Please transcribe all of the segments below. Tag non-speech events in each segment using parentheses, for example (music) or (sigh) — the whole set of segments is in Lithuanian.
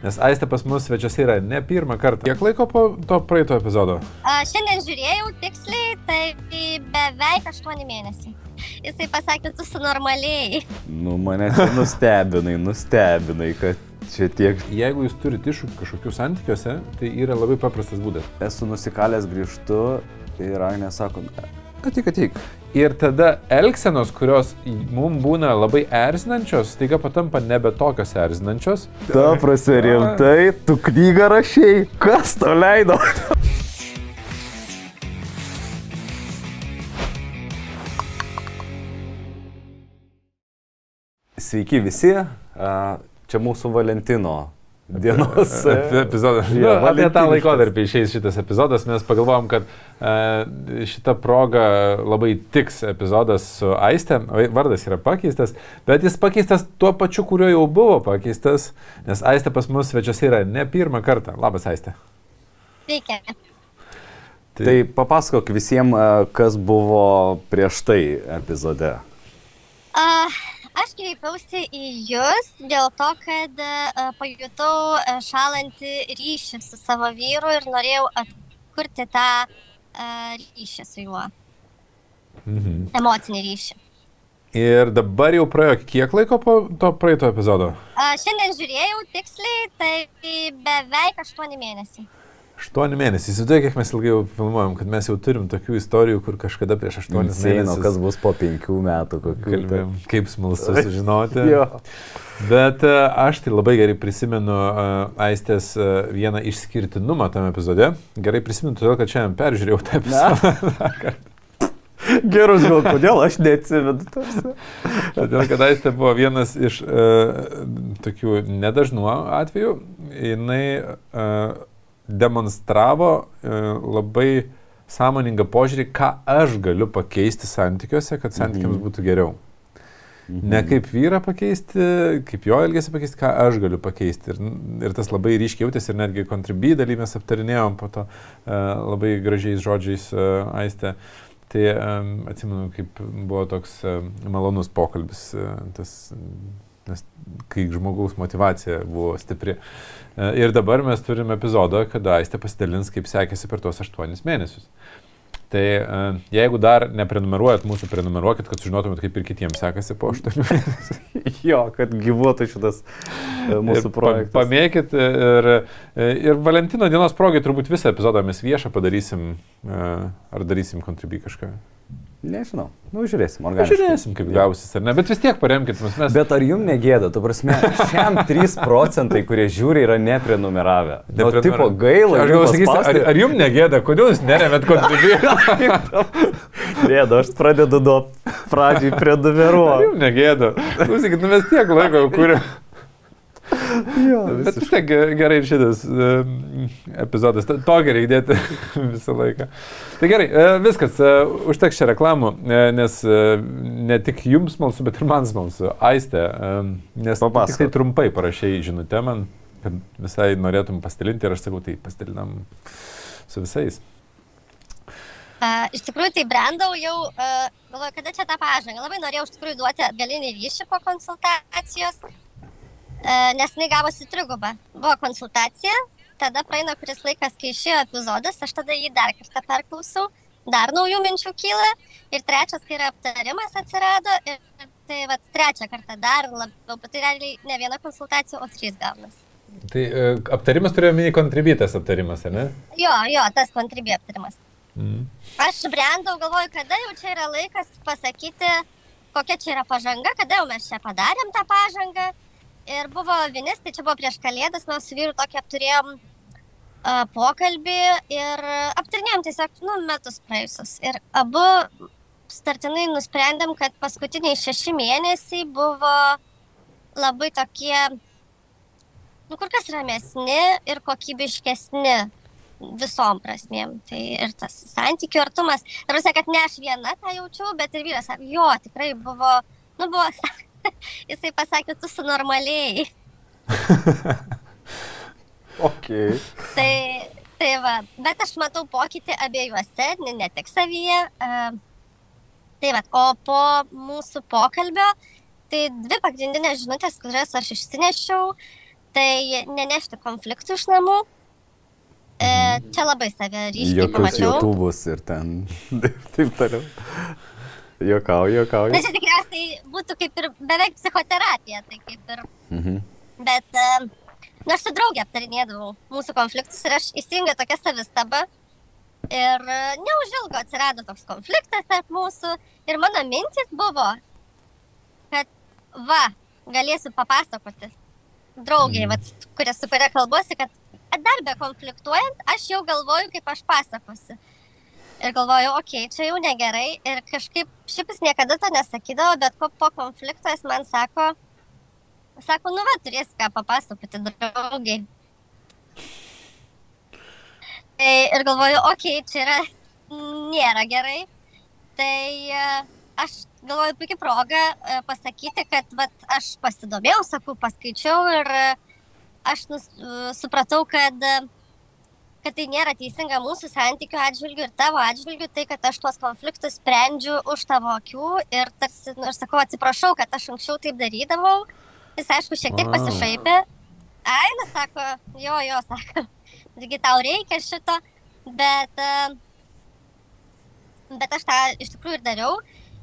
Nes Aistė pas mus svečiuose yra ne pirmą kartą. Kiek laiko po to praeito epizodo? A, šiandien žiūrėjau tiksliai, tai beveik 8 mėnesiai. Jisai pasakė, tu sunormaliai. Nu, mane nustebinai, nustebinai, kad čia tiek. Jeigu jūs turite iššūkių kažkokių santykiuose, tai yra labai paprastas būdas. Esu nusikalęs grįžtu ir Agnė sako, atik, atik. Ir tada elgsenos, kurios mums būna labai erzinančios, taiga patampa nebe tokios erzinančios. Ta prasme rimtai, tu knygą rašiai, kas to leido? Sveiki visi, a, čia mūsų Valentino dienos (laughs) epizodas. Jo, Nu, apie tą laikotarpį išeis šitas epizodas, mes pagalvojom, kad e, šitą progą labai tiks epizodas su Aiste, O vardas yra pakeistas, bet jis pakeistas tuo pačiu, kuriuo jau buvo pakeistas, nes Aiste pas mus svečiuose yra ne pirmą kartą. Labas Aiste. Veikia. Tai papasakok visiems, kas buvo prieš tai epizode. A, aš kreipiausi į Jūs dėl to, kad a, pajutau a, šalantį ryšį su savo vyru ir norėjau atkurti tą a, ryšį su juo. Mhm. Emocinį ryšį. Ir dabar jau praėjo kiek laiko po to praeito epizodo? A, šiandien žiūrėjau tiksliai, tai beveik 8 mėnesiai. 8 mėnesiai. Įsivaizduoju, kiek mes ilgai jau filmuojam, kad mes jau turim tokių istorijų, kur kažkada prieš 8 Insane, mėnesius. o kas bus po penkių metų, kokių. Kalbėjom, kaip smalsu (laughs) sužinoti. Bet e, aš tai labai gerai prisimenu e, Aistės e, vieną išskirtinumą tame epizode. Gerai prisimenu, todėl kad šiandien peržiūrėjau tą epizodą. (laughs) Gerus gal, kodėl aš neatsimenu. Todėl kad Aistė buvo vienas iš uh, tokių nedažnų atvejų. Jis uh, demonstravo uh, labai sąmoningą požiūrį, ką aš galiu pakeisti santykiuose, kad santykiams Mhm. būtų geriau. Ne kaip vyrą pakeisti, kaip jo elgesį pakeisti, ką aš galiu pakeisti. Ir, ir tas labai ryškiai jautėsi ir netgi kontribį daly mes aptarinėjom po to uh, labai gražiais žodžiais uh, aistę. Tai um, atsimenu, kaip buvo toks uh, malonus pokalbis, uh, tas, nes kai žmogaus motivacija buvo stipri. Uh, ir dabar mes turime epizodą, kada aistė pasidalins, kaip sekėsi per tuos aštuonis mėnesius. Tai uh, jeigu dar neprenumeruojat mūsų, prenumeruokit, kad sužinotumėt, kaip ir kitiems sekasi po 8 mėnesių. (laughs) Jo, kad gyvuotų šitas e, mūsų Ir pa- projektas. Pamėkit ir, ir Valentino dienos progai turbūt visą epizodą mes viešą padarysim, ar darysim kontribį kažką. Nežinau, nu žiūrėsim, organiškai. Pažiūrėsim, kaip gausis, ar ne, bet vis tiek paremkit mus. Mes... Bet ar jums negėda, tu prasme, šiam 3 procentai, kurie žiūri, yra neprenumeravę. (laughs) Nu, Neprenumeravę. tipo gaila, Aš gal sakysiu, ar, ar jums negėda, kodėl jūs neremėt kontribį? (laughs) Gėda, aš pradedu nuo pradžiai (laughs) Ar prenumeruoti. jums negėda? Klausykit, nu mes tiek laiko jau kūrėm. Bet vis tiek ge- gerai ir šitas epizodas. To gerai įdėti (laughs) visą laiką. Tai gerai, e, viskas, e, užteks čia reklamų, e, nes ne tik jums smalsu, bet ir man smalsu. Aiste, nes Papasakok. tik tai trumpai parašiai žinutę man, kad visai norėtum pasidalinti ir aš sakau, tai pasidalinam su visais. Uh, iš tikrųjų, tai brandau jau, uh, galvoju, kada čia tą pažangą. Labai norėjau iš tikrųjų duoti atgalinį ryšį po konsultacijos, nes jinai gavosi trigubą. Buvo konsultacija, tada praeina kuris laikas, kai išėjo epizodas, aš tada jį dar kartą perklausau, dar naujų minčių kyla. Ir trečias, kai yra aptarimas atsirado, ir tai va trečią kartą dar labiau, bet tai realiai ne viena konsultacija, o trys gaunasi. Tai e, aptarimas turėjo mini kontribytas aptarimas, ar ne? Jo, jo, tas kontribė aptarimas. Mm. Aš brendau, galvoju, kada jau čia yra laikas pasakyti, kokia čia yra pažanga, kada jau mes čia padarėm tą pažangą. Ir buvo vinis, tai čia buvo prieš kalėdas, mes su vyru tokį apturėjom uh, pokalbį ir aptarinėjom tiesiog, nu, metus praėjusius. Ir abu startinai nusprendėm, kad paskutiniai šeši mėnesiai buvo labai tokie, nu, kur kas ramesni ir kokybiškesni visom prasmėm. Tai ir tas santykių artumas. Ir visai, kad ne aš viena tą jaučiu, bet ir vyras, jo, tikrai buvo, nu buvo, (laughs) (laughs) jisai pasakė, tu su normaliai. (laughs) Okay. Tai, tai va, bet aš matau pokytį abiejuose, ne, ne tik savyje. Uh, tai va, o po mūsų pokalbio, tai dvi pagrindinės žinutės, kurias aš išsinešiau, tai nenešti konfliktų iš namų. E, čia labai save ryškiai Jokius pamačiau. YouTube'us ir ten. (laughs) Taip toliau. Jokauju, Na jokauju. čia tikriausiai būtų kaip ir beveik psichoterapija, tai kaip ir. Mhm. Bet, e, nu aš su draugė aptarinėdavau mūsų konfliktus ir aš įsijungiau tokią savistabą. Ir e, neužilgo atsirado toks konfliktas tarp mūsų. Ir mano mintis buvo, kad va, galėsiu papasakoti draugiai, Mhm. vat, kuria, su kuria kalbuosi, kad dar be konfliktuojant, aš jau galvoju, kaip aš pasakosiu. Ir galvoju, okei, okay, čia jau negerai. Ir kažkaip šiaip jis niekada to nesakydavo, bet po, po konflikto jis man sako, sako, nu va, turėsi ką papasakoti draugiai. Tai ir galvoju, okei, okay, čia yra, nėra gerai. Tai e, aš galvoju, puikia proga e, pasakyti, kad vat, aš pasidomėjau, sakau, paskaičiau ir e, aš nus, supratau, kad, e, kad tai nėra teisinga mūsų santykių atžvilgių ir tavo atžvilgių, tai kad aš tuos konfliktus sprendžiu už tavo akių ir tarsi, nu, aš sakau, atsiprašau, kad aš anksčiau taip darydavau. Jis, aišku, šiek tiek pasišaipė. Ai, nu, sako, jo, jo, (laughs) sako, taigi tau reikia šito, bet, e, bet aš tą iš tikrųjų ir dariau.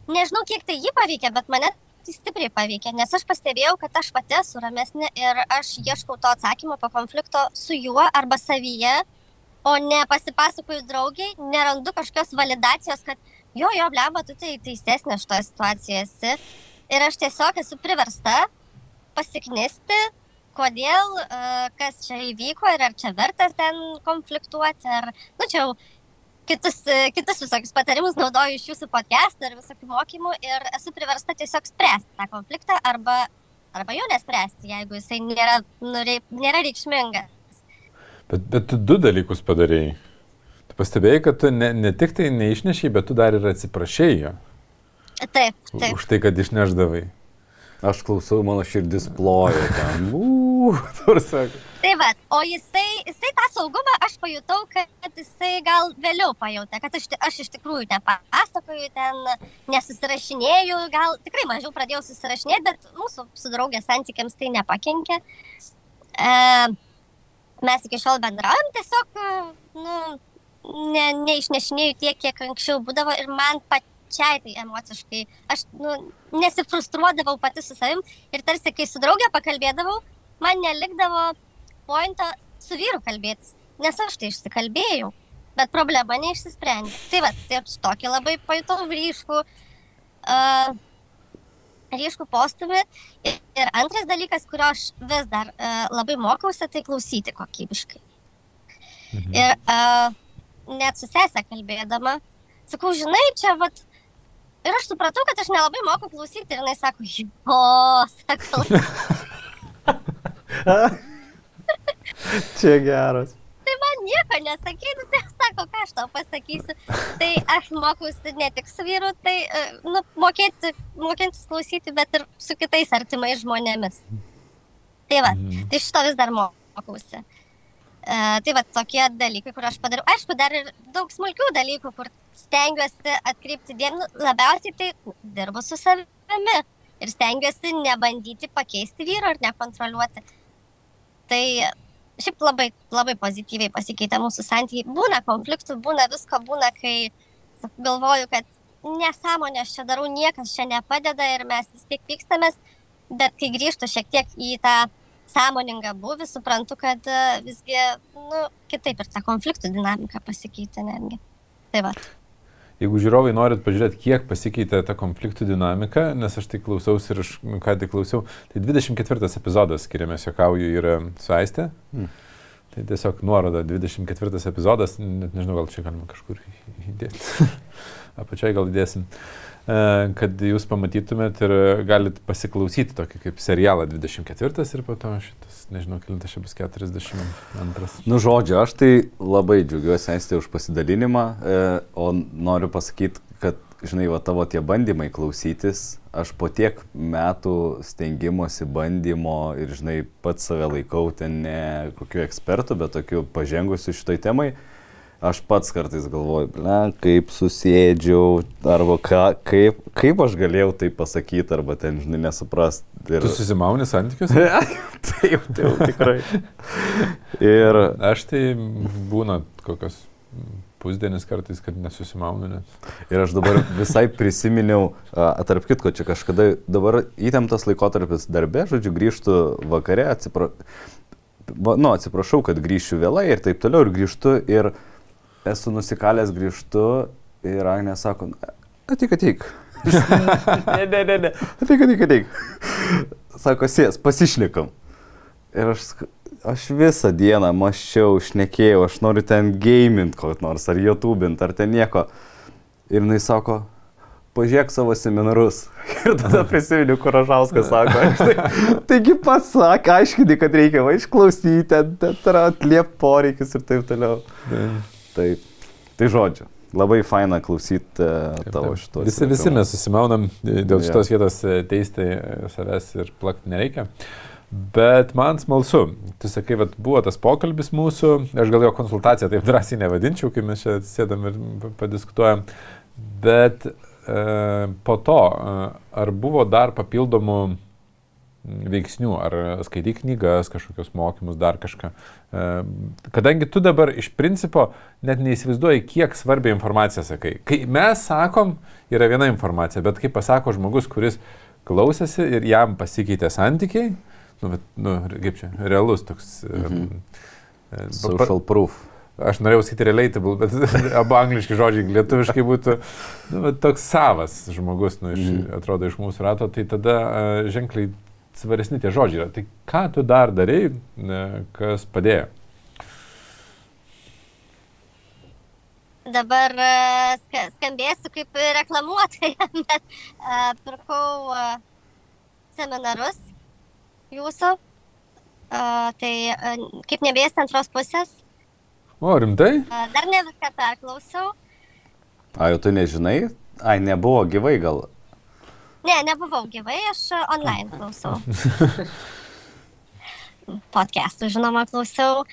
Nežinau, kiek tai jį paveikė, bet mane tai stipriai paveikė, nes aš pastebėjau, kad aš pati esu ramesnė ir aš ieškau to atsakymo po konflikto su juo arba savyje, o ne pasipasakoju draugiai, nerandu kažkokios validacijos, kad jo, jo, blemba, tu tai teisesnė šitoje situacijoje esi. Ir aš tiesiog esu priversta pasiknisti, kodėl, e, kas čia įvyko ir ar čia vertas ten konfliktuoti, ar, nu čia jau kitus, e, kitus visokius patarimus naudoju iš jūsų podcast'o ir visokių mokymų ir esu priversta tiesiog spręsti tą konfliktą arba, arba jo nespręsti, jeigu jisai nėra, nėra reikšmingas. Bet, bet tu du dalykus padarėjai. Tu pastebėjai, kad tu ne, ne tik tai neišnešiai, bet tu dar ir atsiprašėjai jo. Taip, taip. Už tai, kad išneždavai. Aš klausau, mano širdis ploja ten. (laughs) Uuu. Tai va, o jisai, jisai tą saugumą aš pajutau, kad jisai gal vėliau pajutė, kad aš, aš iš tikrųjų nepasakoju, ten nesusirašinėjau, gal tikrai mažiau pradėjau susirašinėti, bet mūsų su draugė santykiams tai nepakenkė. E, mes iki šiol bendraujam, tiesiog, nu, ne, neišnešinėjau tiek, kiek anksčiau būdavo ir man pačiai tai emociškai, aš nu, nesifrustruodavau pati su savim ir tarsi, kai su draugė pakalbėdavau, man nelikdavo pointo su vyru kalbėtis, nes aš tai išsikalbėjau, bet problema neišsisprendė. Tai va, tai aš tokį labai pajutau ryškų, uh, ryškų postumį. Ir, antras dalykas, kurio aš vis dar uh, labai mokausi, tai klausyti kokybiškai. Mhm. Ir uh, net su sesė kalbėdama, sakau, žinai, čia vat. Ir aš supratau, kad aš nelabai moku klausyti ir jinai sako, o, (laughs) sakau, (laughs) Čia geras. tai man nieko nesakytų, tai sako, ką aš tau pasakysiu. Tai aš mokausi ne tik su vyru, tai e, nu, mokėti, mokintis klausyti, bet ir su kitais artimais žmonėmis. Tai va, Mhm. tai šito vis dar mokausi. E, tai va, tokie dalykai, kur aš padariau. Aišku, dar ir daug smulkių dalykų, kur stengiuosi atkreipti dėmesį, labiausiai tai dirbu su savimi ir stengiuosi nebandyti pakeisti vyro ir nekontroliuoti. Tai šiaip labai, labai pozityviai pasikeitė mūsų santykiai. Būna konfliktų, būna visko, būna, kai galvoju, kad nesąmonė aš čia darau, niekas čia nepadeda ir mes vis tiek pykstamės, bet kai grįžtu šiek tiek į tą sąmoningą buvį, suprantu, kad e, visgi, nu, kitaip ir ta konfliktų dinamika pasikeitė netgi. Tai va. Jeigu žiūrovai norit pažiūrėti, kiek pasikeitė ta konfliktų dinamika, nes aš tai klausiausi ir aš ką tik klausiau, tai 24 epizodas, skiriamės jokauju, yra su Aiste. Mm. Tai tiesiog nuoroda, 24 epizodas, net nežinau, gal čia galima kažkur įdėti. (laughs) Apačiai gal įdėsim. E, Kad jūs pamatytumėt ir galit pasiklausyti tokį kaip serialą 24 ir po to šitas, nežinau, kilintas čia bus 42. Nu, žodžiu, aš tai labai džiaugiuosi Aistė už pasidalinimą, e, o noriu pasakyti, kad, žinai, va tavo tie bandymai klausytis, aš po tiek metų stengimosi, bandymo ir, žinai, pats save laikau ten ne kokiu ekspertu, bet tokiu pažengusiu šitoj temai. Aš pats kartais galvoju, ble, kaip susėdžiau, arba ką, kaip, kaip aš galėjau tai pasakyti, arba ten, žinai, nesuprast. Ir... Tu susimauni santykius? (laughs) taip, taip, tikrai. (laughs) Ir... Aš tai būna kokios pusdienis kartais, kad nesusimaunu net. Ir aš dabar visai prisiminiau, tarp kitko, čia kažkada dabar įtemptas laikotarpis darbė, žodžiu, grįžtų vakare, atsipra... nu, atsiprašau, kad grįšiu vėlai ir taip toliau, ir grįžtu, ir esu nusikalęs, grįžtu, ir Agnė sako, ateik, ateik. ne, ne, ne, ne, (laughs) ateik, ateik, ateik. Sako, sės, pasišnekam. Ir aš aš visą dieną maščiau, šnekėjau, aš noriu ten gamint kokį nors, ar YouTube'int, ar ten nieko. Ir jis sako, pažiūrėk savo seminarus. (laughs) Ir tada prisimenu, kur Ražauskas (laughs) sako, tai, taigi pats sakė, aiškini, kad reikia va išklausyti, atliep poreikius ir taip toliau. Taip, tai žodžiu. Labai faina klausyti uh, tavo šitos. Visi, visi mes susimaunam dėl šitos yeah. vietos e, teisti savęs ir plakti nereikia. Bet man smalsu, tu sakai, kad buvo tas pokalbis mūsų, aš gal jo konsultaciją taip drąsiai nevadinčiau, kai mes čia sėdam ir padiskutuojam, bet e, po to, e, ar buvo dar papildomų veiksnių, ar skaityk knygas, kažkokius mokymus, dar kažką. E, kadangi tu dabar iš principo net neįsivaizduoji, kiek svarbią informaciją sakai. Kai mes sakom, yra viena informacija, bet kai pasako žmogus, kuris klausėsi ir jam pasikeitė santykiai, nu, bet, nu, kaip čia, realus toks. Mhm. Um, Social proof. Aš norėjau sakyti relatable, bet (laughs) abu angliški žodžiai lietuviškai būtų nu, toks savas žmogus, nu, iš, mm. atrodo, iš mūsų rato, tai tada uh, ženkliai svaresni tie žodžiai yra. Tai ką tu dar darėjai, uh, kas padėjo? Dabar uh, skambėsiu kaip reklamuotoja, (laughs) bet uh, pirkau seminarus jūsų. Tai kaip nebėsti antros pusės. O, rimtai? Dar ne viską perklausiau. A, jau tu nežinai? Ai, nebuvo gyvai gal? Ne, nebuvau gyvai, aš online klausau. Podcastų, žinoma, klausau.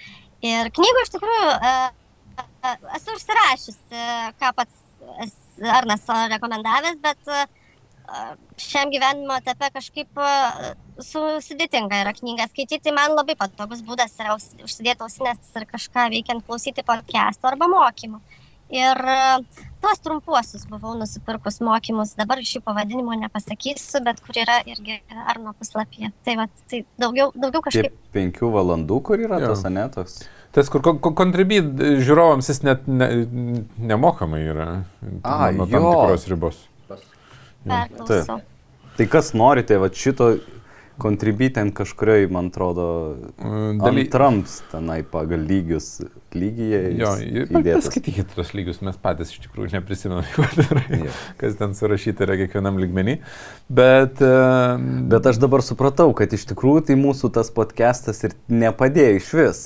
Ir knygų iš tikrųjų uh, uh, esu užsirašysi, ką pats Arnas rekomendavęs, bet uh, šiam gyvenimo etape kažkaip sudėtinga yra knygą skaityti, man labai patogus būdas yra užsidėti ausinės ir kažką veikiant klausyti podcast'o arba mokymų. Ir tuos trumpuosius buvau nusipirkus mokymus, dabar iš jų pavadinimo nepasakysiu, bet kur yra irgi Arno puslapyje. Tai, va, tai daugiau, daugiau kažkaip. Tie penkių valandų, kur yra jo. tas anetos? Tas, kur kontribit žiūrovams jis net ne, nemokamai yra. A, nuo tam tikros ribos. Perklausau. Tai kas norite, va šito kontribiten kažkurioje, man atrodo, daly... antrams tenai pagal lygius lygyje. Jo, paskaitykite tos lygius, mes patys iš tikrųjų neprisimename, (laughs) kas ten surašyta yra kiekvienam lygmenį. Bet, uh... Bet aš dabar supratau, kad iš tikrųjų tai mūsų tas podcastas ir nepadėjo iš vis.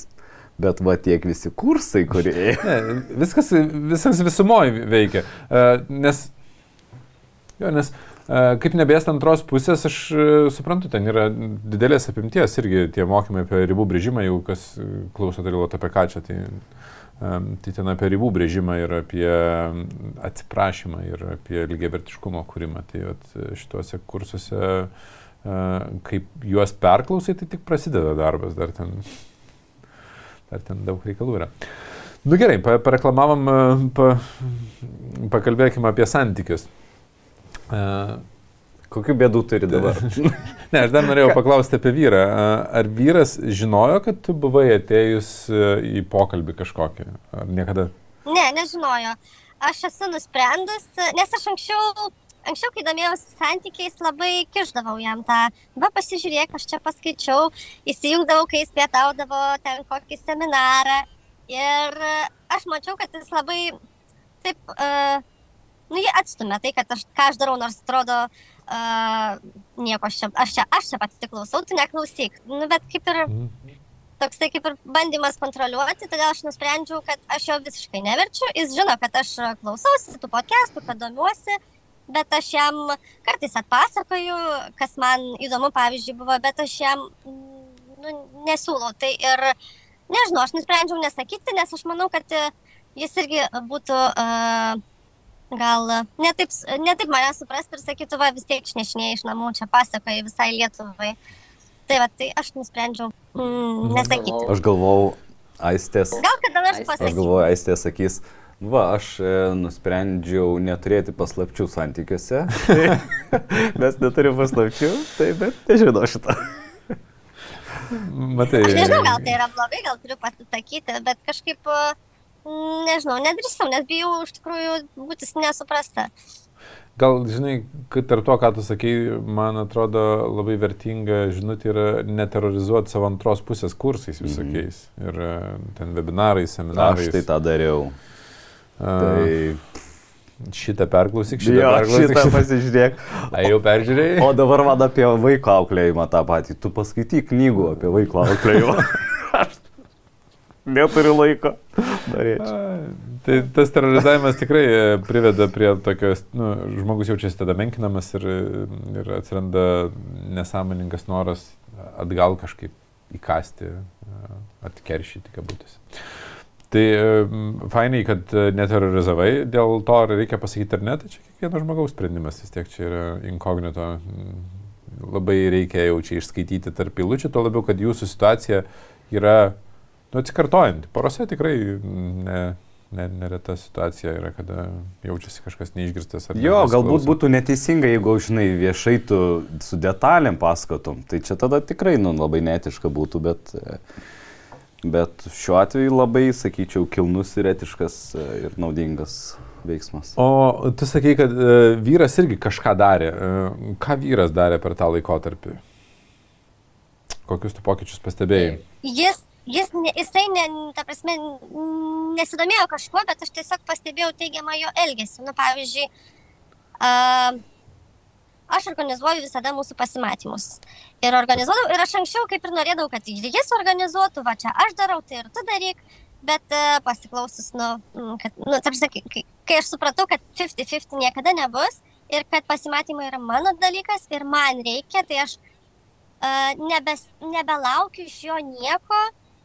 Bet va tiek visi kursai, kurie. (laughs) ne, viskas, viskas visumoje veikia. Uh, nes Jo, nes kaip nebės antros pusės, aš e, suprantu, ten yra didelės apimties irgi tie mokymai apie ribų brėžimą, jau kas klauso tai galvotų apie ką čia, tai, tai ten apie ribų brėžimą ir apie atsiprašymą ir apie lygiavertiškumo kūrimą. Tai vat, šituose kursuose, kaip juos perklausai, tai tik prasideda darbas, dar ten, dar ten daug reikalų yra. Na nu, gerai, pareklamavom, pa, pakalbėkime apie santykius. Kokių bėdų turi dabar? (laughs) ne, aš dar norėjau paklausti apie vyrą. Ar vyras žinojo, kad tu buvai atėjus į pokalbį kažkokį? Ar niekada? Ne, nežinojo. Aš esu nusprendus, nes aš anksčiau, anksčiau kai domėjausi santykiais, labai kiždavau jam tą, va pasižiūrėk, aš čia paskaičiau, įsijungdavau, kai jis pietaudavo ten kokį seminarą. Ir aš mačiau, kad jis labai taip... Uh, nu, jie atstumia tai, kad aš, ką aš darau, nors atrodo, uh, nieko aš čia, aš čia, aš čia pati klausau, tu neklausyk. Nu, bet kaip ir toksai kaip ir bandymas kontroliuoti, todėl aš nusprendžiau, kad aš jo visiškai neverčiu. Jis žino, kad aš klausausi tų podcastų, kad domiuosi, bet aš jam kartais atpasakoju, kas man įdomu, pavyzdžiui, buvo, bet aš jam nu, nesiūlau. Tai ir nežinau, aš nusprendžiau nesakyti, nes aš manau, kad jis irgi būtų uh, gal e, netaip, netaip mane suprastų ir sakytų, va vis tiek išnešinėjai iš namų, čia pasakoji visai Lietuvai. Tai va, tai aš nusprendžiau mm, nesakyti. Aš galvau, Aistės. Gal kada nors Aš pasakysiu. galvoju, Aistė sakys, va, aš e, nusprendžiau neturėti paslapčių santykiuose. (laughs) Mes neturim paslapčių, tai bet nežinau šitą. Matai. Aš nežinau, gal tai yra blogai, gal turiu pasisakyti, bet kažkaip, mm, nežinau, nedrįsau, nes bijau iš tikrųjų būti nesuprasta. Gal, žinai, kad tarp to, ką tu sakai, man atrodo labai vertinga žinutė yra neterrorizuoti savo antros pusės kursais visokiais. Mm. Ir e, ten webinarais, seminarais. Aš tai tą dariau. A, Tai Šitą perklausyk, šitą jo, perklausyk. šitą (laughs) pasižiūrėk. A, jau peržiūrėjai? O dabar man apie vaiko auklėjimą tą patį. Tu paskaityk knygų apie vaiko auklėjimą. (laughs) Aš neturiu laiko. Norėčiau. Tai tas terrorizavimas tikrai e, priveda prie tokios, nu, žmogus jaučiasi tada menkinamas ir, ir atsiranda nesąmoningas noras atgal kažkaip įkasti, e, atkeršyti kabutėse. Tai e, fainai, kad neterrorizavai, dėl to ar reikia pasakyti ar ne, tai čia kiekvieno žmogaus sprendimas, vis tiek čia yra inkognito. Labai reikia jau čia išskaityti tarp pilučių, tuo labiau, kad jūsų situacija yra nu, atsikartojanti. Porose tikrai ne, ne, nereta situacija yra, kada jaučiasi kažkas neišgirstas. ar Jo, galbūt būtų neteisinga, jeigu, žinai, viešai tu su detalėm pasakotum. Tai čia tada tikrai, nu, labai netiška būtų, bet, bet šiuo atveju labai, sakyčiau, kilnus ir etiškas ir naudingas veiksmas. O tu sakai, kad e, vyras irgi kažką darė. E, ką vyras darė per tą laikotarpį? Kokius tu pokyčius pastebėjai? Jis, jis, jisai, ne, ta prasme, nesidomėjo kažkuo, bet aš tiesiog pastebėjau teigiamą jo elgesį. Nu, pavyzdžiui, uh, aš organizuoju visada mūsų pasimatymus. Ir organizuodavau, ir aš anksčiau kaip ir norėdavau, kad jis organizuotų, va čia aš darau, tai ir tu daryk. Bet uh, pasiklausus, nu, kad, nu, tarsi, kai- kai aš supratau, kad 50-50 niekada nebus ir kad pasimatymai yra mano dalykas ir man reikia, tai aš uh, nebes, nebelaukiu iš jo nieko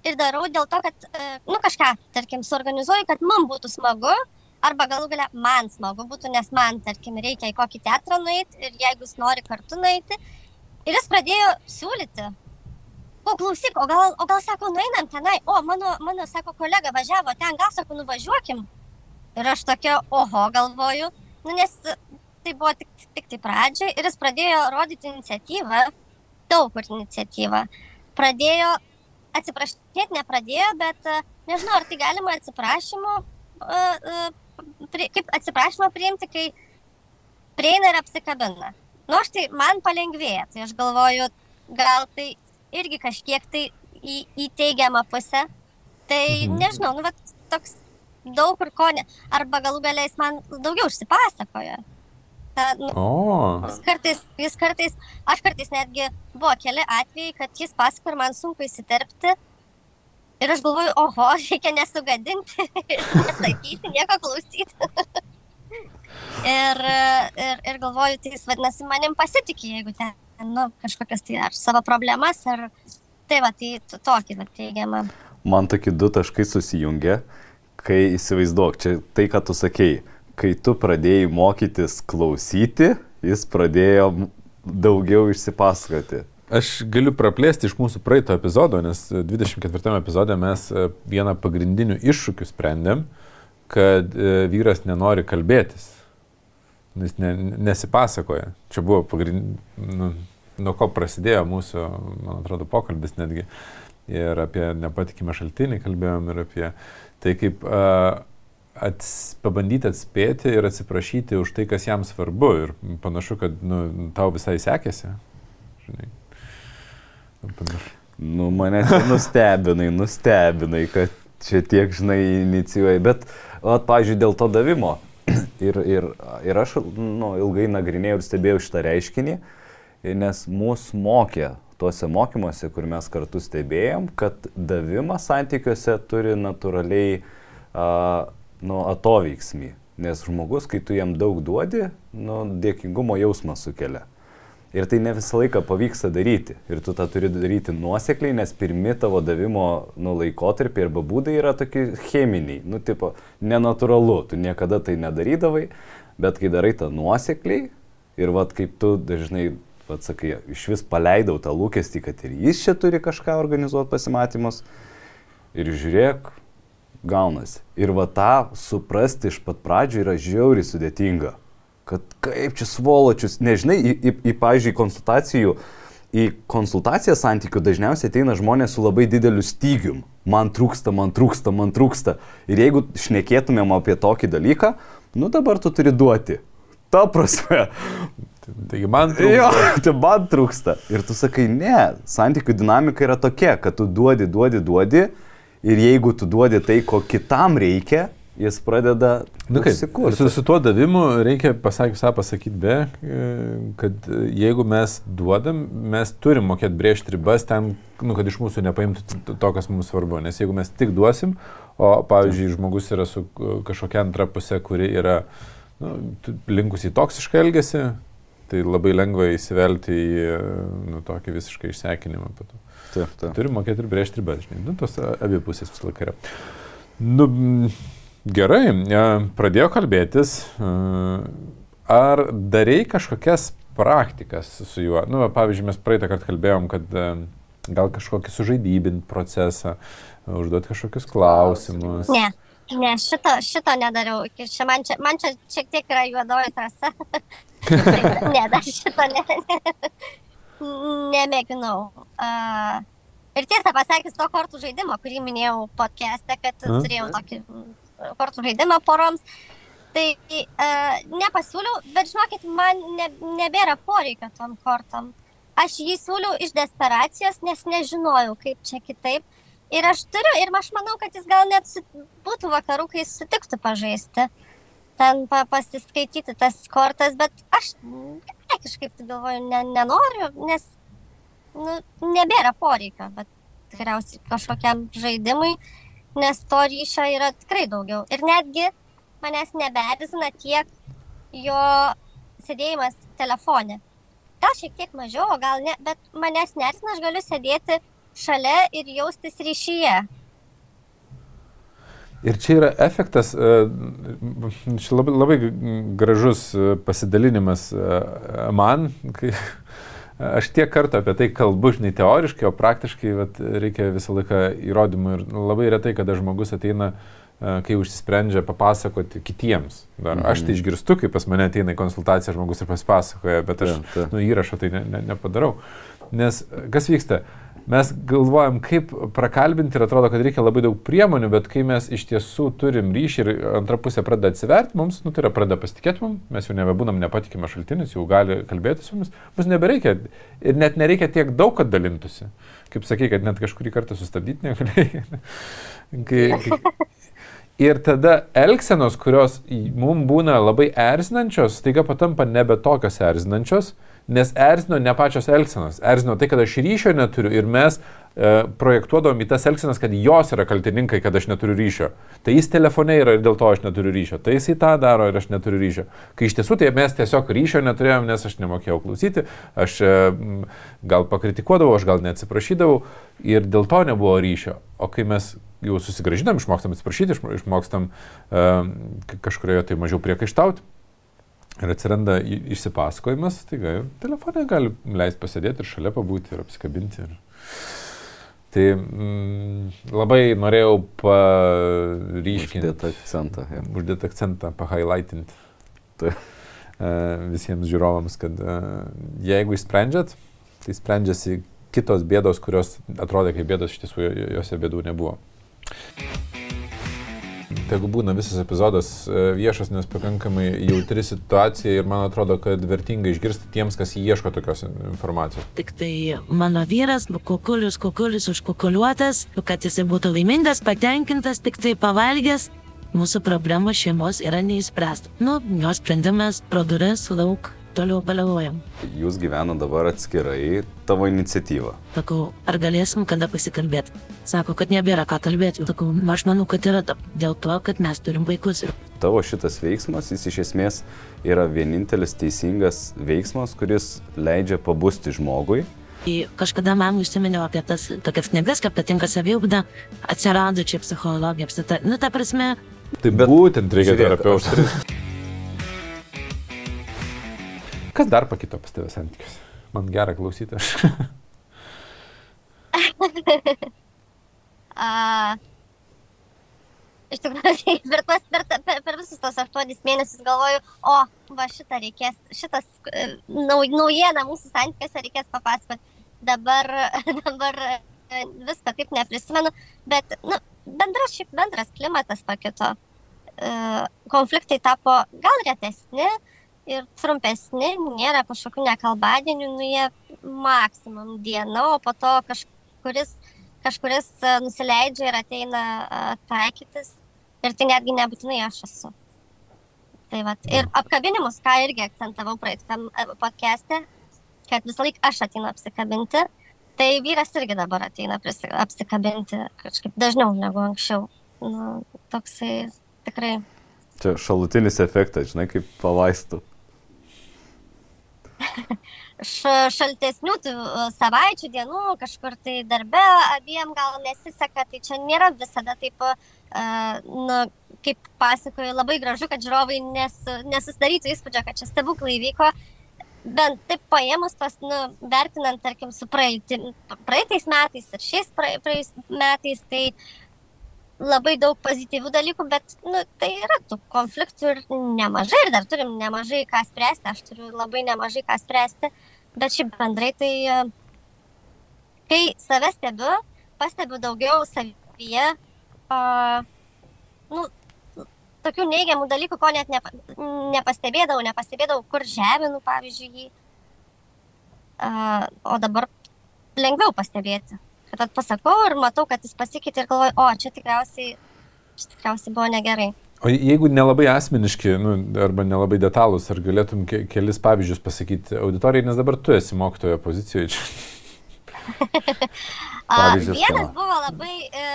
ir darau dėl to, kad, uh, nu, kažką, tarkim, suorganizuoju, kad man būtų smagu, arba galų galia man smagu būtų, nes man, tarkim, reikia į kokį teatrą nueiti ir jeigu jis nori kartu nueiti. Ir jis pradėjo siūlyti. O klausyk, o gal, o gal sako, nueinam tenai, o mano, mano, sako, kolega važiavo ten, gal sako, nuvažiuokim. Ir aš tokia, oho, galvoju, nu, nes tai buvo tik, tik tai pradžia ir jis pradėjo rodyti iniciatyvą, daug kur iniciatyvą. Pradėjo, atsiprašyti nepradėjo, bet e, nežinau, ar tai galima atsiprašymu, e, e, kaip atsiprašymą priimti, kai prieina ir apsikabina. Nu, aš tai man palengvėja, tai aš galvoju, gal tai irgi kažkiek tai į, į teigiamą pusę. Tai Mhm. nežinau, nu, vat, toks daug kur ko ne. Arba galų galiais man daugiau užsipasakoja. Ta, nu, O, Jis kartais, jis kartais, aš kartais netgi buvo keli atvejai, kad jis pasako ir man sunku įsiterpti. Ir aš galvoju, oho, reikia nesugadinti, nesakyti, nieko klausyti. ir, ir, ir galvoju, tai jis vadinasi, manim pasitikė, jeigu ten, nu, kažkokias tai ar savo problemas, ar... Tai va, tai to- tokį va teigiamą. Man tokie du taškai susijungia, kai įsivaizduok, čia tai, ką tu sakei, kai tu pradėjai mokytis klausyti, jis pradėjo daugiau išsipasakoti. Aš galiu praplėsti iš mūsų praeito epizodo, nes 24 epizode mes e, vieną pagrindinių iššūkių sprendėm, kad e, vyras nenori kalbėtis. Jis ne, nesipasakoja. Čia buvo pagrind... nu, nuo ko prasidėjo mūsų, man atrodo, pokalbis netgi. Ir apie nepatikimą šaltinį kalbėjom ir apie tai, kaip uh, ats, pabandyti atspėti ir atsiprašyti už tai, kas jam svarbu. Ir panašu, kad nu, tau visai sekėsi. Žinai. Panašu. Nu, mane nustebinai, nustebinai, kad čia tiek, žinai, inicijuoji. Bet, at, pažiūrėjau, dėl to davimo. Ir, ir, ir aš nu, ilgai nagrinėjau ir stebėjau šitą reiškinį, nes mūsų mokė tuose mokymuose, kur mes kartu stebėjom, kad davimas santykiuose turi natūraliai uh, nu, atoveiksmį. Nes žmogus, kai tu jam daug duodi, nu, dėkingumo jausmą sukelia. Ir tai ne visą laiką pavyksta daryti. Ir tu tą turi daryti nuosekliai, nes pirmi tavo davimo nu, laikotarpiai arba būdai yra tokie cheminiai, nu, tipo, nenatūralu, tu niekada tai nedarydavai, bet kai darai tą nuosekliai ir vad kaip tu dažnai, vad sakai, iš vis paleidau tą lūkestį, kad ir jis čia turi kažką organizuoti pasimatymus ir žiūrėk, gaunasi. Ir va tą suprasti iš pat pradžių yra žiauriai sudėtinga kad kaip čia svoločius, nežinai, į, į, į pavyzdžiui, konsultacijų, į konsultaciją santykių dažniausiai ateina žmonės su labai dideliu stygium. Man trūksta, man trūksta, man trūksta. Ir jeigu šnekėtumėm apie tokį dalyką, nu dabar tu turi duoti. Ta prasme. Taigi man trūksta. Jo, tai man trūksta. Ir tu sakai, ne, santykių dinamika yra tokia, kad tu duodi, duodi, duodi. Ir jeigu tu duodi tai, ko kitam reikia, jis pradeda Nu, kaip, su, su tuo davimu reikia pasakyk, savo pasakyti be, kad jeigu mes duodam, mes turim mokėti brėžti ribas ten, nu, kad iš mūsų nepaimtų to, kas mums svarbu. Nes jeigu mes tik duosim, o pavyzdžiui, žmogus yra su kažkokia antra pusė, kuri yra nu, linkusi į toksišką elgesį, tai labai lengva įsivelti į nu, tokį visiškai išsekinimą. Taip, taip. Turim mokėti ir brėžti ribas, žinai. Nu, tos abi pusės visą laiką yra. Nu, Gerai, e, pradėjo kalbėtis. E, ar darėjai kažkokias praktikas su juo? Nu, pavyzdžiui, mes praeitą kartą kalbėjom, kad e, gal kažkokį sužaidybinti procesą, užduoti kažkokius klausimus. Ne, ne, šito, šito nedariau. Čia man, čia, man čia šiek tiek yra juodoji trasa. (laughs) ne, dar šito ne, ne, nemėginau. Uh, ir tiesą pasakius, to kortų žaidimo, kurį minėjau podcast'e, kad A? turėjau tokį kortų žaidimą poroms. Tai e, nepasiūliau, bet žinokit, man ne, nebėra poreikio tom kortom. Aš jį siūliau iš desperacijos, nes nežinojau, kaip čia kitaip. Ir aš turiu, ir aš manau, kad jis gal net būtų vakarų, kai sutiktų pažaisti. Ten pa, pasiskaityti tas kortas, bet aš ne, kažkaip galvoju, ne, nenoriu, nes nu, nebėra poreikio, bet tikriausiai kažkokiam žaidimui nes to ryšio yra tikrai daugiau. Ir netgi manęs neberzina tiek jo sėdėjimas telefone. Gal šiek tiek mažiau, gal ne, bet manęs nerzina, aš galiu sėdėti šalia ir jaustis ryšyje. Ir čia yra efektas, e, čia labai, labai gražus e, pasidalinimas e, man, kai (laughs) Aš tiek kartų apie tai kalbu, žinai, teoriškai, o praktiškai vat, reikia visą laiką įrodymų ir labai retai, kada žmogus ateina, kai užsisprendžia papasakoti kitiems. Dar. Mhm. Aš tai išgirstu, kai pas mane ateina į konsultaciją žmogus ir pasipasakoja, bet aš ja, ta. nu, įrašo tai ne, ne, nepadarau. Nes kas vyksta? Mes galvojam, kaip prakalbinti ir atrodo, kad reikia labai daug priemonių, bet kai mes iš tiesų turim ryšį ir antra pusė pradeda atsiverti mums, nu tai yra pradeda pasitikėti mums, mes jau nebebūnam nepatikimą šaltinis, jau gali kalbėti su mumis, mums nebereikia ir net nereikia tiek daug, kad dalintųsi. Kaip sakai, kad net kažkurį kartą sustabdyti negalėjai. (laughs) Ir tada elgsenos, kurios mums būna labai erzinančios, staiga patampa nebe tokios erzinančios, nes erzino ne pačios elgsenos, erzino tai, kad aš ryšio neturiu ir mes e, projektuodom į tas elgsenas, kad jos yra kaltininkai, kad aš neturiu ryšio. Tai jis telefone yra ir dėl to aš neturiu ryšio. Tai jisai tą daro ir aš neturiu ryšio. Kai iš tiesų tai mes tiesiog ryšio neturėjom, nes aš nemokėjau klausyti, aš e, gal pakritikuodavau, aš gal neatsiprašydavau ir dėl to nebuvo ryšio. O kai mes jau susigražinam, išmokstam atsiprašyti, išmokstam uh, kažkurioje tai mažiau priekaištauti, Ir atsiranda išsipasakojimas, taigi telefonai gali leisti pasėdėti ir šalia pabūti ir apsikabinti. Ir... Tai mm, labai norėjau paryškinti. Uždėti akcentą. Ja. Uždėti akcentą, pahighlightinti. Tai. Visiems žiūrovams, kad uh, jeigu išsprendžiat, tai sprendžiasi kitos bėdos, kurios atrodė kaip bėdos, iš tiesų jose bėdų nebuvo. Tegu būna visas epizodas e, viešas, nes pakankamai jautri situacija ir man atrodo, kad vertinga išgirsti tiems, kas ieško tokios informacijos. Tik tai mano vyras, kukulius, kukulius užkukuliuotas, kad jisai būtų laimingas, patenkintas, tik tai pavalgęs, mūsų problema šeimos yra neįspręsta. Nu, jos sprendimas pro duris lauk toliau baliavojam. Jūs gyvenate dabar atskirai, tavo iniciatyva. Sakau, ar galėsim kada pasikalbėti? Sako, kad nebėra ką kalbėti. Sakau, aš manau, kad yra dėl to, kad mes turim vaikus. tavo šitas veiksmas, jis iš esmės yra vienintelis teisingas veiksmas, kuris leidžia pabusti žmogui. Kažkada man užsiminiau apie tas tokias knygas, kaip patinka saviugda, atsirado čia psichologija, apsita. Nu, ta prasme. Tai bet būtent reikia terapeutų. Kas dar pakito pas tavęs santykius? Man gera klausyti (laughs) aš. uh, iš tikrųjų, per, tas, per, per, per visus tos aštuonis mėnesius galvoju, o, va šitą reikės, šitas nau, naujiena mūsų santykiuose reikės papasakoti. Dabar, (laughs) dabar viską taip neprisimenu, bet nu, bendras, šiaip bendras klimatas pakito. Konfliktai tapo gal retesni ir trumpesni, nėra kažkokių nekalbadienių, nu jie maksimum diena, o po to kažkuris, kažkuris nusileidžia ir ateina taikytis Ir tai netgi nebūtinai aš esu. Tai vat. Ir apkabinimus, ką irgi akcentavau praeitam e, podcast'e, kad visą laiką aš ateinu apsikabinti, tai vyras irgi dabar ateina apsikabinti kažkaip dažniau negu anksčiau. Nu, toksai tikrai. Čia šalutinis efektas, žinai, kaip pavaistų. Šaltesnių savaičių, dienų, kažkur tai darbe abiem gal nesiseka, tai čia nėra visada taip, uh, nu, kaip pasakoju, labai gražu, kad žiūrovai nes, nesusidarytų įspūdžio, kad čia stebuklai įvyko, bent taip paėmus tos, nu, vertinant, tarkim, su praeiti, praeitais metais ir šiais praeitais metais, tai labai daug pozityvių dalykų, bet nu, tai yra tų konfliktų ir nemažai, ir dar turim nemažai ką spręsti, aš turiu labai nemažai ką spręsti, bet šiaip bendrai tai, kai save stebiu, pastebiu daugiau savyje, uh, nu, tokių neigiamų dalykų, ko net nepa, nepastebėdavau, nepastebėdavau, kur žeminu, pavyzdžiui, jį. Uh, o dabar lengviau pastebėti kad pasakau ir matau, kad jis pasikeitė ir galvoju, o čia tikriausiai, čia tikriausiai buvo negerai. O jeigu nelabai asmeniški, nu, arba nelabai detalus, ar galėtum ke kelis pavyzdžius pasakyti auditorijai, nes dabar tu esi mokytojo pozicijoje čia. (laughs) Vienas buvo labai, e,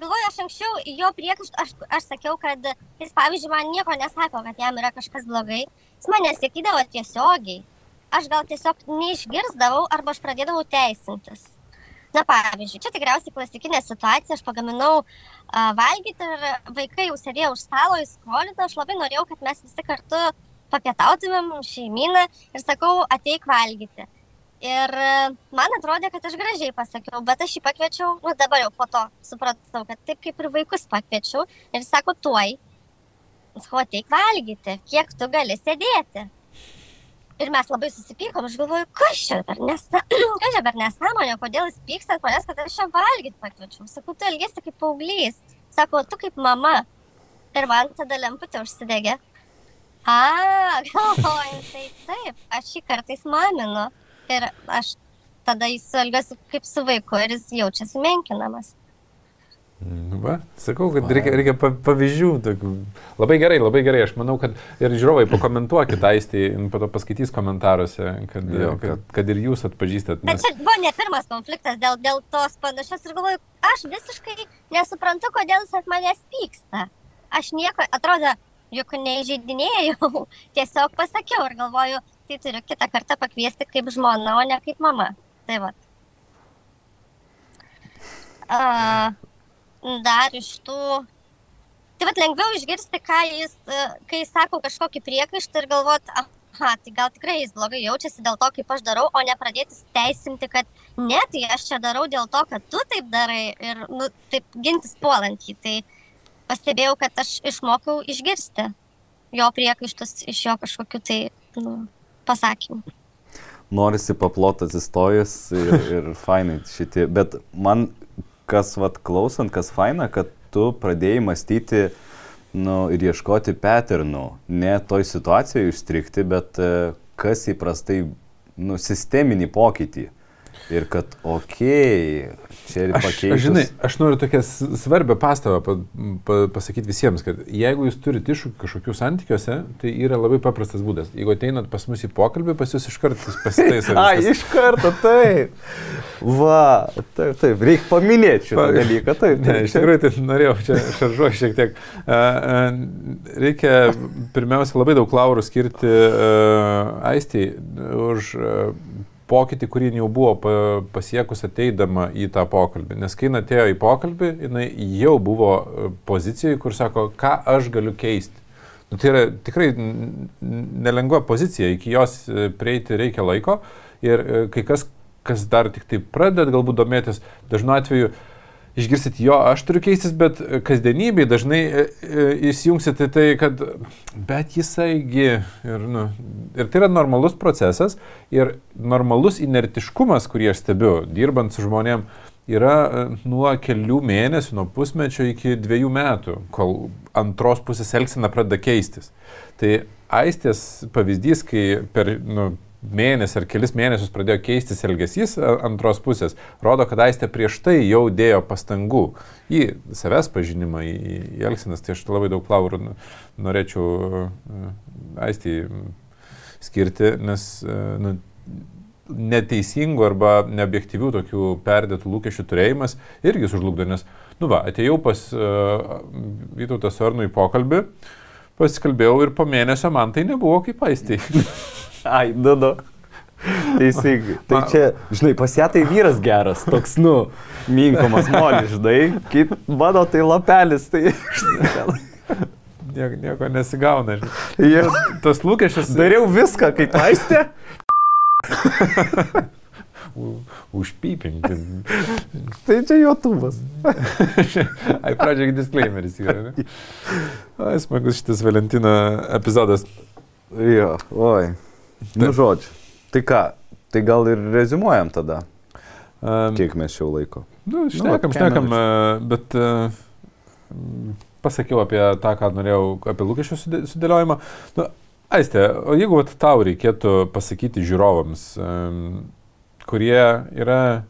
galvoju, aš anksčiau jo priekaištų, aš, aš sakiau, kad jis, pavyzdžiui, man nieko nesako, kad jam yra kažkas blogai. Jis mane sakydavo tiesiogiai. Aš gal tiesiog neišgirsdavau arba aš pradėdavau teisintis. Na, pavyzdžiui, čia tikriausiai klasikinė situacija, aš pagaminau uh, valgyti ir vaikai jau sėdėjo už stalo, jis skolino, aš labai norėjau, kad mes visi kartu papietautumėm šeiminą ir sakau, ateik valgyti. Ir man atrodė, kad aš gražiai pasakiau, bet aš jį pakviečiau, nu dabar jau po to supratau, kad taip kaip ir vaikus pakviečiau ir sako, tuoj, sakau, ateik valgyti, kiek tu gali sėdėti. Ir mes labai susipykom, aš galvoju, kas čia per nesąmonė, per nesąmonė, kodėl jis pyksta, kodėl, kad aš čia valgyti pakviečiau. Sakau, tu elgesi kaip paauglys. Sako, tu kaip mama. Ir man tada lemputė užsidegė. A, (laughs) galvoju, tai taip, aš šį kartais maminu. Ir aš tada jis elgiasi kaip su vaiku ir jis jaučiasi menkinamas. Nu va, sakau, kad reikia, reikia pavyzdžių. Tokių. Labai gerai, labai gerai. Aš manau, kad ir žiūrovai pakomentuokit aistį, po to paskaitys komentaruose, kad, jo, kad, kad ir jūs atpažįstat. Nes... Bet čia buvo ne pirmas konfliktas dėl, dėl tos panašios ir galvoju, aš visiškai nesuprantu, kodėl jis ant manęs pyksta. Aš nieko, atrodo, juk neįžeidinėjau, (laughs) tiesiog pasakiau ir galvoju, tai turiu kitą kartą pakviesti kaip žmona, o ne kaip mama. Tai va. Uh, dar iš tų. Tai vad lengviau išgirsti, ką jis, kai jis sako kažkokį priekaištą ir galvot, aha, tai gal tikrai jis blogai jaučiasi dėl to, kaip aš darau, o ne pradėti teisinti, kad ne, tai aš čia darau dėl to, kad tu taip darai ir, nu, taip gintis puolant jį. Tai pastebėjau, kad aš išmokau išgirsti jo priekaištus iš jo kažkokiu tai, nu, pasakymu norisi paplot atsistojus ir, ir fainai šitie, bet man kas vat klausant, kas faina, kad tu pradėjai mąstyti nu, ir ieškoti patternų, ne toj situacijoje užstrikti, bet e, kas įprastai, nu, sisteminį pokytį. Ir kad, okei, okay, čia ir aš, žinai, aš noriu tokią svarbią pastabą pa, pa, pasakyti visiems, kad jeigu jūs turite iššūkių kažkokių santykiuose, tai yra labai paprastas būdas. Jeigu ateinat pas mus į pokalbį, pas jūs iš karto pasitaiso. (laughs) A, iš karto, taip. Va, taip, taip, reikia paminėti šitą Pa- dalyką, taip. Ne, iš tikrųjų, tai norėjau čia šaržuoti šiek tiek. A, a, Reikia pirmiausia labai daug laurų skirti uh, Aistiai už uh, pokytį, kurį jau buvo pa, pasiekus ateidama į tą pokalbį. Nes kai atėjo į pokalbį, jinai jau buvo e, pozicijoje, kur sako, ką aš galiu keisti. Nu, tai yra tikrai nelengva pozicija, iki jos e, prieiti reikia laiko ir e, kai kas, kas dar tik tai pradedat galbūt domėtis, dažnu atveju išgirsit jo, aš turiu keistis, bet e, kasdienybėj dažnai e, e, įsijungsit į tai, kad bet jisaigi ir, nu, ir tai yra normalus procesas ir normalus inertiškumas, kurį aš stebiu, dirbant su žmonėm, yra nuo kelių mėnesių, nuo pusmečio iki dviejų metų, kol antros pusės elgsena pradeda keistis. Tai aistės pavyzdys, kai per nu, mėnesį ar kelis mėnesius pradėjo keistis elgesys a- antros pusės, rodo, kad aistė prieš tai jau dėjo pastangų į savęs pažinimą, į, į elgsenas. Tai aš labai daug laurų norėčiau e, aistį skirti, nes e, nu, neteisingų arba neobjektyvių tokių perdėtų lūkesčių turėjimas irgi sužlugdo, nes, nu va, atėjau pas uh, Vytautą Sarnų į pokalbį, pasikalbėjau ir po mėnesio man tai nebuvo kaip aistai. (laughs) Ai, nu, nu. Teisingai. Tai čia, žinai, pas ją tai vyras geras, toks, nu, minkomas molis, žinai, kaip mano tai lapelis, tai, žinai, nieko, nieko nesigauna. žinai. jau Tas lūkesčius dariau viską, kaip aistė. užpypinti. Tai čia YouTube'as. Ai, pradžiai disclaimeris yra. Ne? Ai, smagus šitas Valentino epizodas. Jo, oi. Nu, žodžiu. Tai ką, tai gal ir rezumuojam tada, Um, kiek mes jau laiko. Nu, vat šnekam, ką šnekam, e, bet m, pasakiau apie tą, ką norėjau, apie lūkesčių sudė- sudėliojimą. Nu, Aistė, o jeigu vat, tau reikėtų pasakyti žiūrovams, em, kurie yra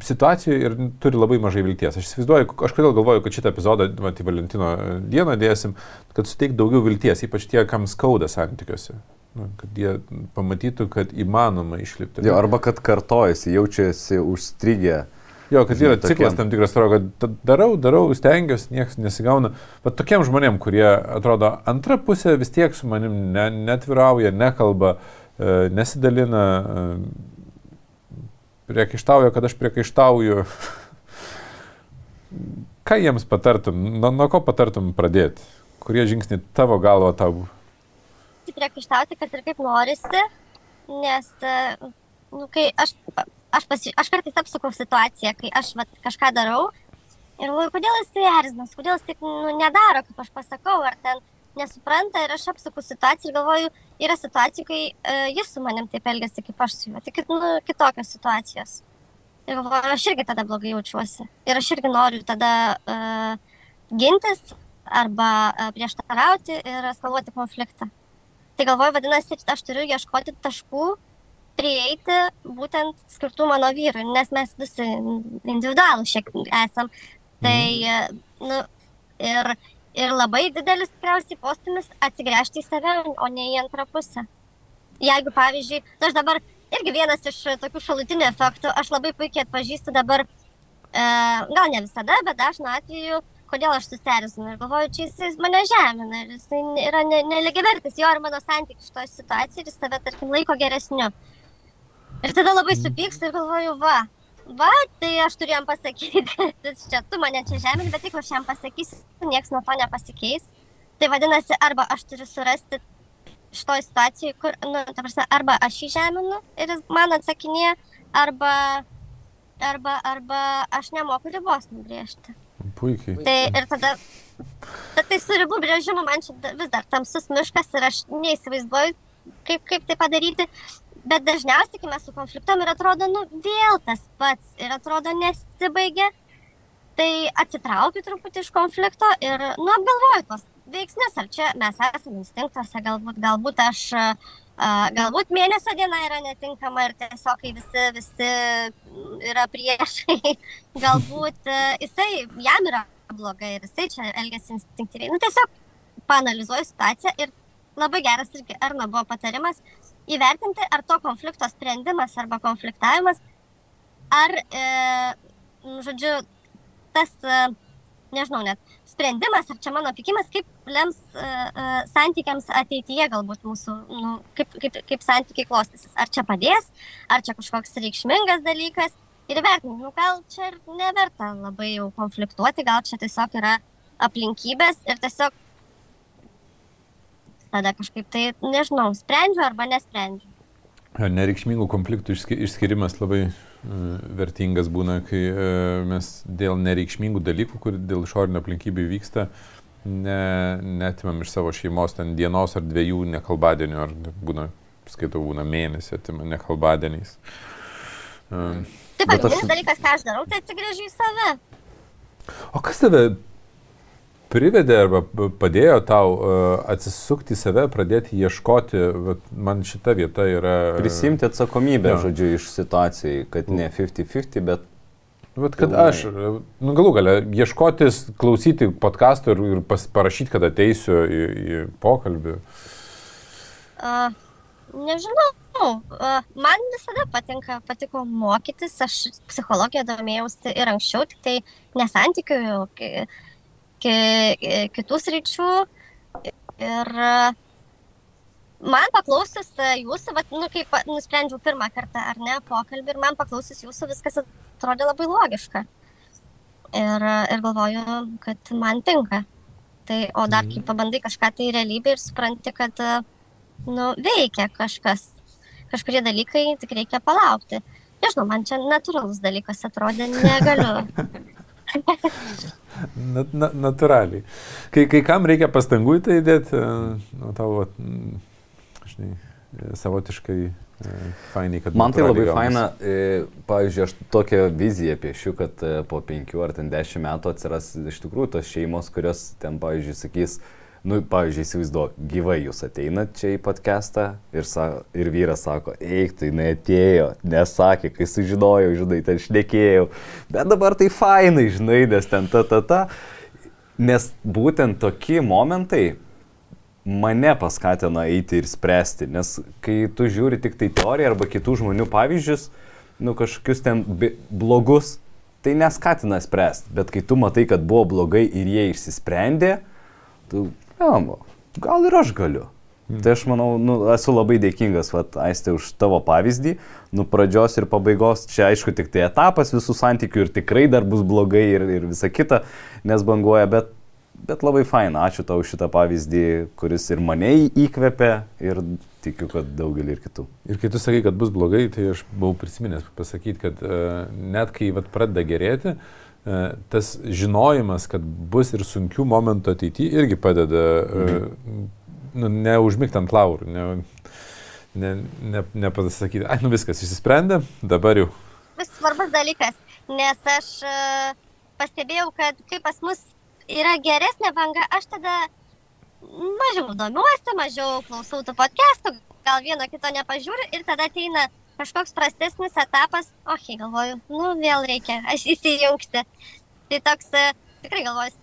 situacijoje ir turi labai mažai vilties. Aš įsivaizduoju, aš kodėl galvoju, kad šitą epizodą, vat, į Valentino dieną dėsim, kad suteik daugiau vilties, ypač tie, kam skauda santykiuose. Nu, kad jie pamatytų, kad įmanoma išlipti. Jo, arba kad kartojasi, jaučiasi užstrigę. Jo, kad yra ciklas tam tikras, atrodo, kad darau, darau, stengiuosi, niekas nesigauna. Bet tokiem žmonėm, kurie atrodo, antra pusė vis tiek su manim ne, netvirauja, nekalba, e, nesidalina, e, priekaištauja, kad aš priekaištauju. (laughs) Ką jiems patartum, nuo, nuo ko patartum pradėti? Kurie žingsniai tavo galvo tau? Priekaištauti, kad ir kaip norisi, nes, e, nu, kai aš, aš, pasi, aš kartais apsukau situaciją, kai aš vat, kažką darau ir galvoju, kodėl jis erzinas, kodėl jis tik nu, nedaro, kaip aš pasakau, ar ten nesupranta ir aš apsuku situaciją ir galvoju, yra situacijų, kai uh, jis su manim taip elgesi, kaip aš su juo, tik nu, kitokios situacijos. Ir galvoju, aš irgi tada blogai jaučiuosi. Ir aš irgi noriu tada uh, gintis arba uh, prieštarauti ir eskaluoti konfliktą. Tai galvoju, vadinasi, aš turiu ieškoti taškų, prieiti būtent skirtų mano vyrui, nes mes visi individualų šiek tiek esam. Tai, nu, ir, ir labai didelis tikriausiai postumis atsigręžti į save, o ne į antrą pusę. Jeigu, pavyzdžiui, nu, aš dabar irgi vienas iš tokių šalutinių efektų, aš labai puikiai atpažįstu dabar, e, gal ne visada, bet dažnu atveju, kodėl aš susierzinu ir galvoju, čia jis mane žemina ir jis yra neligiavertis jo ir mano santykių šitoje situacijoje ir jis save, tarkim, laiko geresniu. Ir tada labai supykstu ir galvoju, va, va, tai aš turiu jam pasakyti, (laughs) kad čia tu mane čia žemini, bet jeigu aš jam pasakysiu, niekas nuo to nepasikeis. Tai vadinasi, arba aš turiu surasti šitoje situacijoje, kur, nu, ta prasme, arba aš jį žeminu ir jis man atsakinėja, arba, arba, arba aš nemoku ribos nubrėžti. Puikiai. Tai ir tada, bet tai su ribų brėžimu man čia vis dar tamsus miškas ir aš neįsivaizduoju, kaip, kaip tai padaryti. Bet dažniausiai, kai mes su konfliktom ir atrodo, nu, vėl tas pats ir atrodo nesibaigia. Tai atsitraukiu truputį iš konflikto ir, nu, apgalvoju tos veiksnius, ar čia mes esame instinktuose, galbūt, galbūt aš, galbūt mėnesio diena yra netinkama ir tiesiog, kai visi, visi yra priešai, (laughs) galbūt jisai, jam yra blogai ir jisai čia elgesi instinktyviai. Nu, tiesiog panalizuoju situaciją ir labai geras irgi Arno buvo patarimas įvertinti, ar to konflikto sprendimas arba konfliktavimas, ar, e, nu, žodžiu, tas, e, nežinau, net sprendimas, ar čia mano pikimas, kaip lems e, e, santykiams ateityje galbūt mūsų, nu, kaip, kaip, kaip santykiai klostysis. Ar čia padės, ar čia kažkoks reikšmingas dalykas. Ir vertinti, nu, gal čia ir neverta labai jau konfliktuoti, gal čia tiesiog yra aplinkybės ir tiesiog tada kažkaip tai, nežinau, sprendžiu arba nesprendžiu. Nereikšmingų konfliktų išskirimas labai vertingas būna, kai e, mes dėl nereikšmingų dalykų, kur dėl išorinio aplinkybių vyksta, ne, netimam iš savo šeimos ten dienos ar dviejų nekalbadienių, ar būna, skaitau, būna mėnesį atimam nekalbadieniais. Taip, pagrindinis aš... dalykas, ką aš darau, tai atsigrėžiu į save. O kas tave privedė arba padėjo tau uh, atsisukti į save, pradėti ieškoti, man šita vieta yra... Prisimti atsakomybę, ja. žodžiu, iš situacijai, kad ne 50-50, bet... Bet kad aš, nu galų galę, ieškotis, klausyti podcastų ir, ir pas, parašyti, kad ateisiu į, į pokalbį. Uh, nežinau, man visada patinka, patiko mokytis, aš psichologiją domėjausi ir anksčiau, tik tai nesantikiu, ki, kitų sričių. Ir man paklausius jūsų, vat, nu, kaip nusprendžiau pirmą kartą ar ne pokalbį ir man paklausius jūsų viskas atrodė labai logiška. Ir, ir galvoju, kad man tinka. Tai, o dar kai mhm. pabandai kažką tai realybė ir supranti, kad nu, veikia kažkas, kažkurie dalykai, tik reikia palaukti. Nežinau, man čia natūralus dalykas atrodė, negaliu (laughs) Na, na, natūraliai. Kai, kai kam reikia pastangų į tai įdėti, nu, tavo, žinai, savotiškai e, fainai, kad... Man tai labai faina, e, pavyzdžiui, aš tokią viziją piešiu, kad e, po penkių ar ten dešimt metų atsiras iš tikrųjų tos šeimos, kurios ten, pavyzdžiui, sakys, nu, pavyzdžiui, įsivaizduok, gyvai jūs ateinat čia į podcastą ir, sa, ir vyras sako, eik, tai jinai atėjo, nesakė, kai sužinojau, žinai, ten šnekėjau, bet dabar tai fainai, žinai, nes ten ta ta ta. Nes būtent tokie momentai mane paskatina eiti ir spręsti, nes kai tu žiūri tik tai teoriją arba kitų žmonių pavyzdžius, nu kažkokius ten blogus, tai neskatina spręsti, bet kai tu matai, kad buvo blogai ir jie išsisprendė, tu Jamba, gal ir aš galiu. Mm. Tai aš manau, nu, esu labai dėkingas, vat, Aistė, už tavo pavyzdį. Nu, pradžios ir pabaigos, čia aišku tik tai etapas visų santykių ir tikrai dar bus blogai ir, ir visa kita, nes banguoja, bet, bet labai faina. Ačiū tau už šitą pavyzdį, kuris ir mane įkvėpė ir tikiu, kad daugelį ir kitų. Ir kai tu sakai, kad bus blogai, tai aš buvau prisiminęs pasakyti, kad uh, net kai vat, pradeda gerėti, uh, tas žinojimas, kad bus ir sunkių momentų ateityje, irgi padeda mhm. nu, neužmigti ant laurų, ne, ne, ne, nepasakyti, ai, nu viskas, išsisprendė, dabar jau. Vis svarbus dalykas, nes aš uh, pastebėjau, kad kai pas mus yra geresnė banga, aš tada mažiau domiuosi, mažiau klausau tų podcastų, gal vieno kito nepažiūriu ir tada ateina kažkoks prastesnis etapas, ohi, galvoju, nu vėl reikia aš įsijungti. Tai toks, e, tikrai galvoju,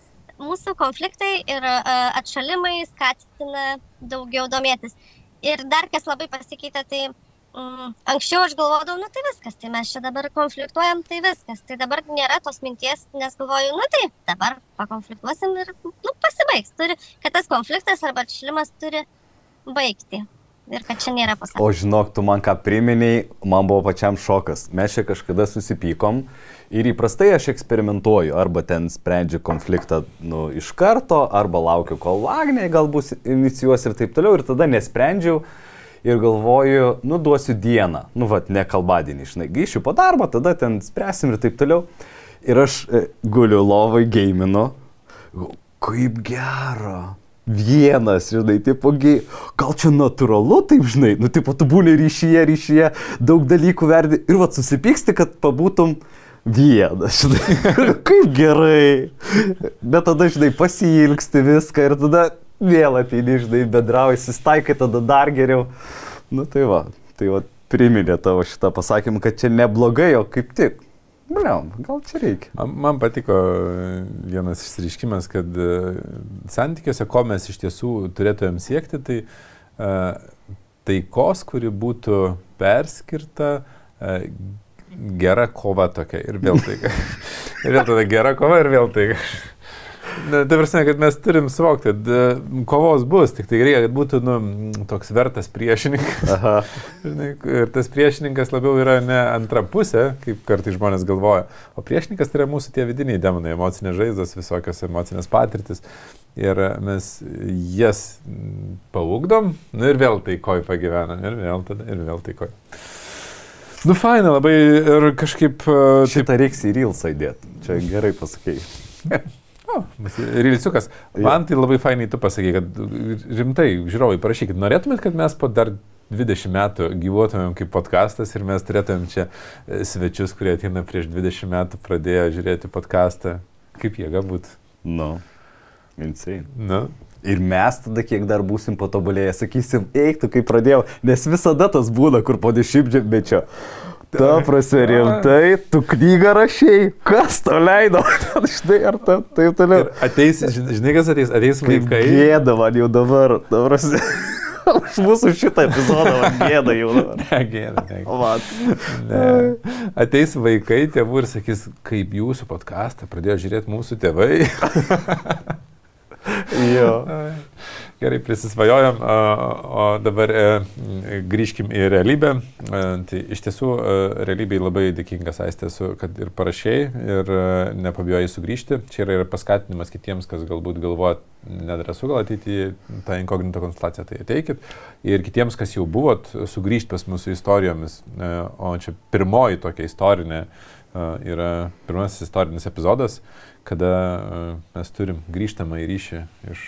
mūsų konfliktai ir e, atšalimai skatina daugiau domėtis. Ir dar kas labai pasikeitė, tai mm, anksčiau aš galvodavau, nu tai viskas, tai mes čia dabar konfliktuojam, tai viskas. Tai dabar nėra tos minties, nes galvoju, nu tai dabar pakonfliktuosim ir nu, pasibaigs. Turi, kad tas konfliktas arba atšilimas turi baigti ir kad čia nėra pasaulyje. O žinok, tu man ką priminiai, man buvo pačiam šokas. Mes čia kažkada susipykom ir įprastai aš eksperimentuoju, arba ten sprendžiu konfliktą nu, iš karto, arba laukiu, kol Agnė galbūt inicijuos ir taip toliau, ir tada nesprendžiau. Ir galvoju, nu duosiu dieną, nu vad, ne kalbadienį, žinai, grįšiu po darbo, tada ten spręsim ir taip toliau. Ir aš e, guliu lovai gėminu, kaip gera, vienas, žinai, tipo, gal čia natūralu, taip, žinai, nu, tipo, tu būni ryšyje, ryšyje, daug dalykų verdi ir vad susipyksti, kad pabūtum, vienas, žinai, (laughs) kaip gerai. Bet tada, žinai, pasilgsti viską ir tada vėl ateini, žinai, bendrauji, susitaikai, tada dar geriau. Nu tai va, tai va, priminė tavo šitą pasakymą, kad čia neblogai, o kaip tik. Bliam, gal čia reikia. Man, patiko vienas išsireiškimas, kad e, santykiuose, ko mes iš tiesų turėtumėm siekti, tai uh, taikos, kuri būtų perskirta gera kova tokia ir vėl taika. (laughs) ir vėl tada gera kova ir vėl taika. Na, tai prasme, kad mes turim suvokti, kad kovos bus, tik tai reikia, kad būtų nu, toks vertas priešininkas. Aha. (laughs) Ir tas priešininkas labiau yra ne antra pusė, kaip kartai žmonės galvoja, o priešininkas tai yra mūsų tie vidiniai demonai, emocinės žaizdos, visokios emocinės patirtis. Ir mes jas paugdom, nu ir vėl taikoj pagyvena, ir vėl tada, ir vėl taikoj. Nu, faina labai ir kažkaip... Šitą reiks į Reelsą įdėti. Čia gerai pasakai. (laughs) O, Rilsiukas, man tai labai fainai tu pasakai, kad rimtai, žiūrovai, parašykit, norėtumėt, kad mes po dar 20 metų gyvuotumėm kaip podkastas ir mes turėtumėm čia svečius, kurie ateina prieš 20 metų pradėjo žiūrėti podkastą. Kaip jie galbūt? Nu, insane. Nu. Ir mes tada kiek dar būsim patobulėję, sakysim, eik tu kaip pradėjau, nes visada tas būna, kur po dešimtmečio. Ta prasme, rimtai, tu knygą rašiai, kas to leido, (laughs) štai ar ta, taip toliau. Ir ateis, žinai, kas ateis, ateis vaikai. Gėda man jau dabar, ta prasme. (laughs) Už mūsų šitą epizodą man gėda jau. Ne, gėda, ne. Vat. Ne. Ateis vaikai, tėvų ir sakys, kaip jūsų podcastą pradėjo žiūrėti mūsų tėvai. Jo. (laughs) Gerai, prisisvajojom, o dabar e, grįžkim į realybę. Tai iš tiesų realybėj labai dėkingas aistėsu, kad ir parašiai, ir nepabijojai sugrįžti. Čia yra ir paskatinimas kitiems, kas galbūt galvoja, nedrąsu gal ateiti į tą inkognito konsultaciją, tai ateikit. Ir kitiems, kas jau buvot, sugrįžti pas mūsų istorijomis. O čia pirmoji tokia istorinė yra pirmasis istorinis epizodas kada mes turim grįžtamą į ryšį iš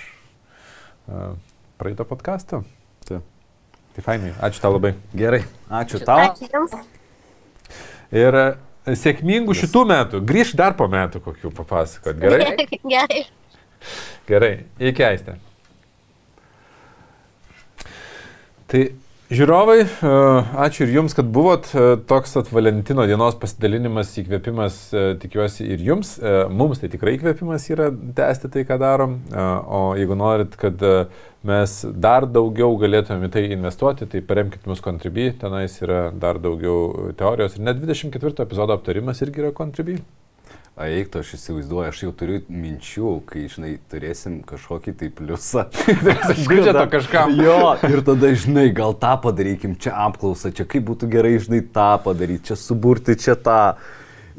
praeito podkasto. Ta. Tai fainai, ačiū tau labai. Gerai, ačiū tau. Ačiū Jums. Ir uh, sėkmingų šitų metų, grįž dar po metų kokių papasakot. Gerai? (laughs) Gerai. Gerai, iki aistę. Tai Žiūrovai, e, ačiū ir Jums, kad buvot. E, toks at Valentino dienos pasidalinimas, įkvėpimas, e, tikiuosi ir Jums. Mums tai tikrai įkvėpimas yra tęsti tai, ką darom. O jeigu norit, kad mes dar daugiau galėtume į tai investuoti, tai paremkite mus Contribui. Tenais yra dar daugiau teorijos. Ir net 24 epizodo aptarimas irgi yra Contribui. Eik, aš įsivaizduoju, aš jau turiu minčių, kai, žinai, turėsim kažkokį tai pliusą. (laughs) Biudžeto kažkam. Jo, ir tada, žinai, gal tą padarykim, čia apklausą, čia kaip būtų gerai, žinai, tą padaryti, čia suburti, čia tą.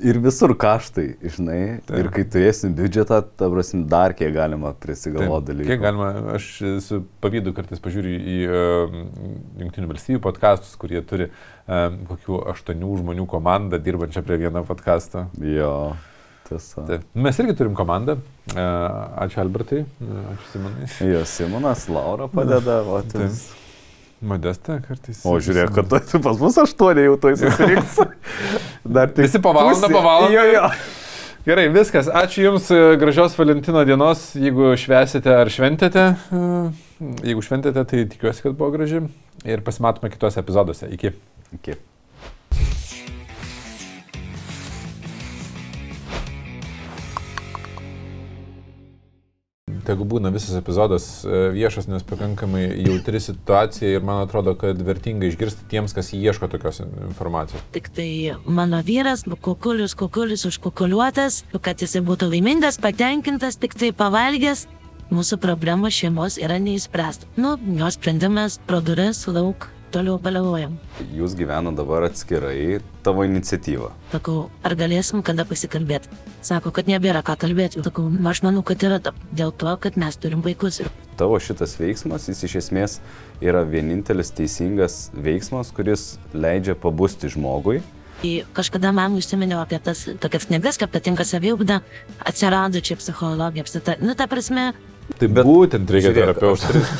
Ir visur kaštai, žinai. Taip. Ir kai turėsim biudžetą, ta prasme, dar kiek galima prisigalvoti dalykų. Kiek galima, aš su pavydu kartais pažiūriu į uh, Junktinių valstybių podkastus, kurie turi uh, kokių aštuonių žmonių komandą dirbančią prie vieno podkasto. Jo. Tiesa. Taip. Mes irgi turim komandą. E, ačiū Albertai, ačiū Simonai. Jo, Simonas, Laura padeda. O, Modesta kartais. O žiūrėk, kad tu pas mus aštuoni jau tuoj susirinks. (laughs) Dar tik. Visi po valandą, po valandą. Jo, jo. Gerai, viskas. Ačiū Jums, e, gražios Valentino dienos. Jeigu švesite ar šventėte, e, jeigu šventėte, tai tikiuosi, kad buvo graži. Ir pasimatome kitose epizoduose. Iki. Iki. Tegu būna visas epizodas e, viešas, nes pakankamai jautri situacija ir man atrodo, kad vertinga išgirsti tiems, kas ieško tokios informacijos. Tik tai mano vyras, kukulius, kukulius užkukuliuotas, kad jisai būtų laimingas, patenkintas, tik tai pavalgęs, mūsų problemos šeimos yra neįspręsta. Nu, jos sprendimas pro duris lauk toliau baliavojam. Jūs gyvena dabar atskirai tavo iniciatyva. Sakau, ar galėsim kada pasikalbėti? Sako, kad nebėra ką kalbėti. Sakau, aš manau, kad yra dėl to, kad mes turim vaikus. Tavo šitas veiksmas, jis iš esmės yra vienintelis teisingas veiksmas, kuris leidžia pabusti žmogui. Kažkada man užsiminiau apie tas tokias knygas, kaip patinka saviugda, atsirado čia psichologija, apsita. Nu, ta prasme, Tai bet būtent reikia terapeutų.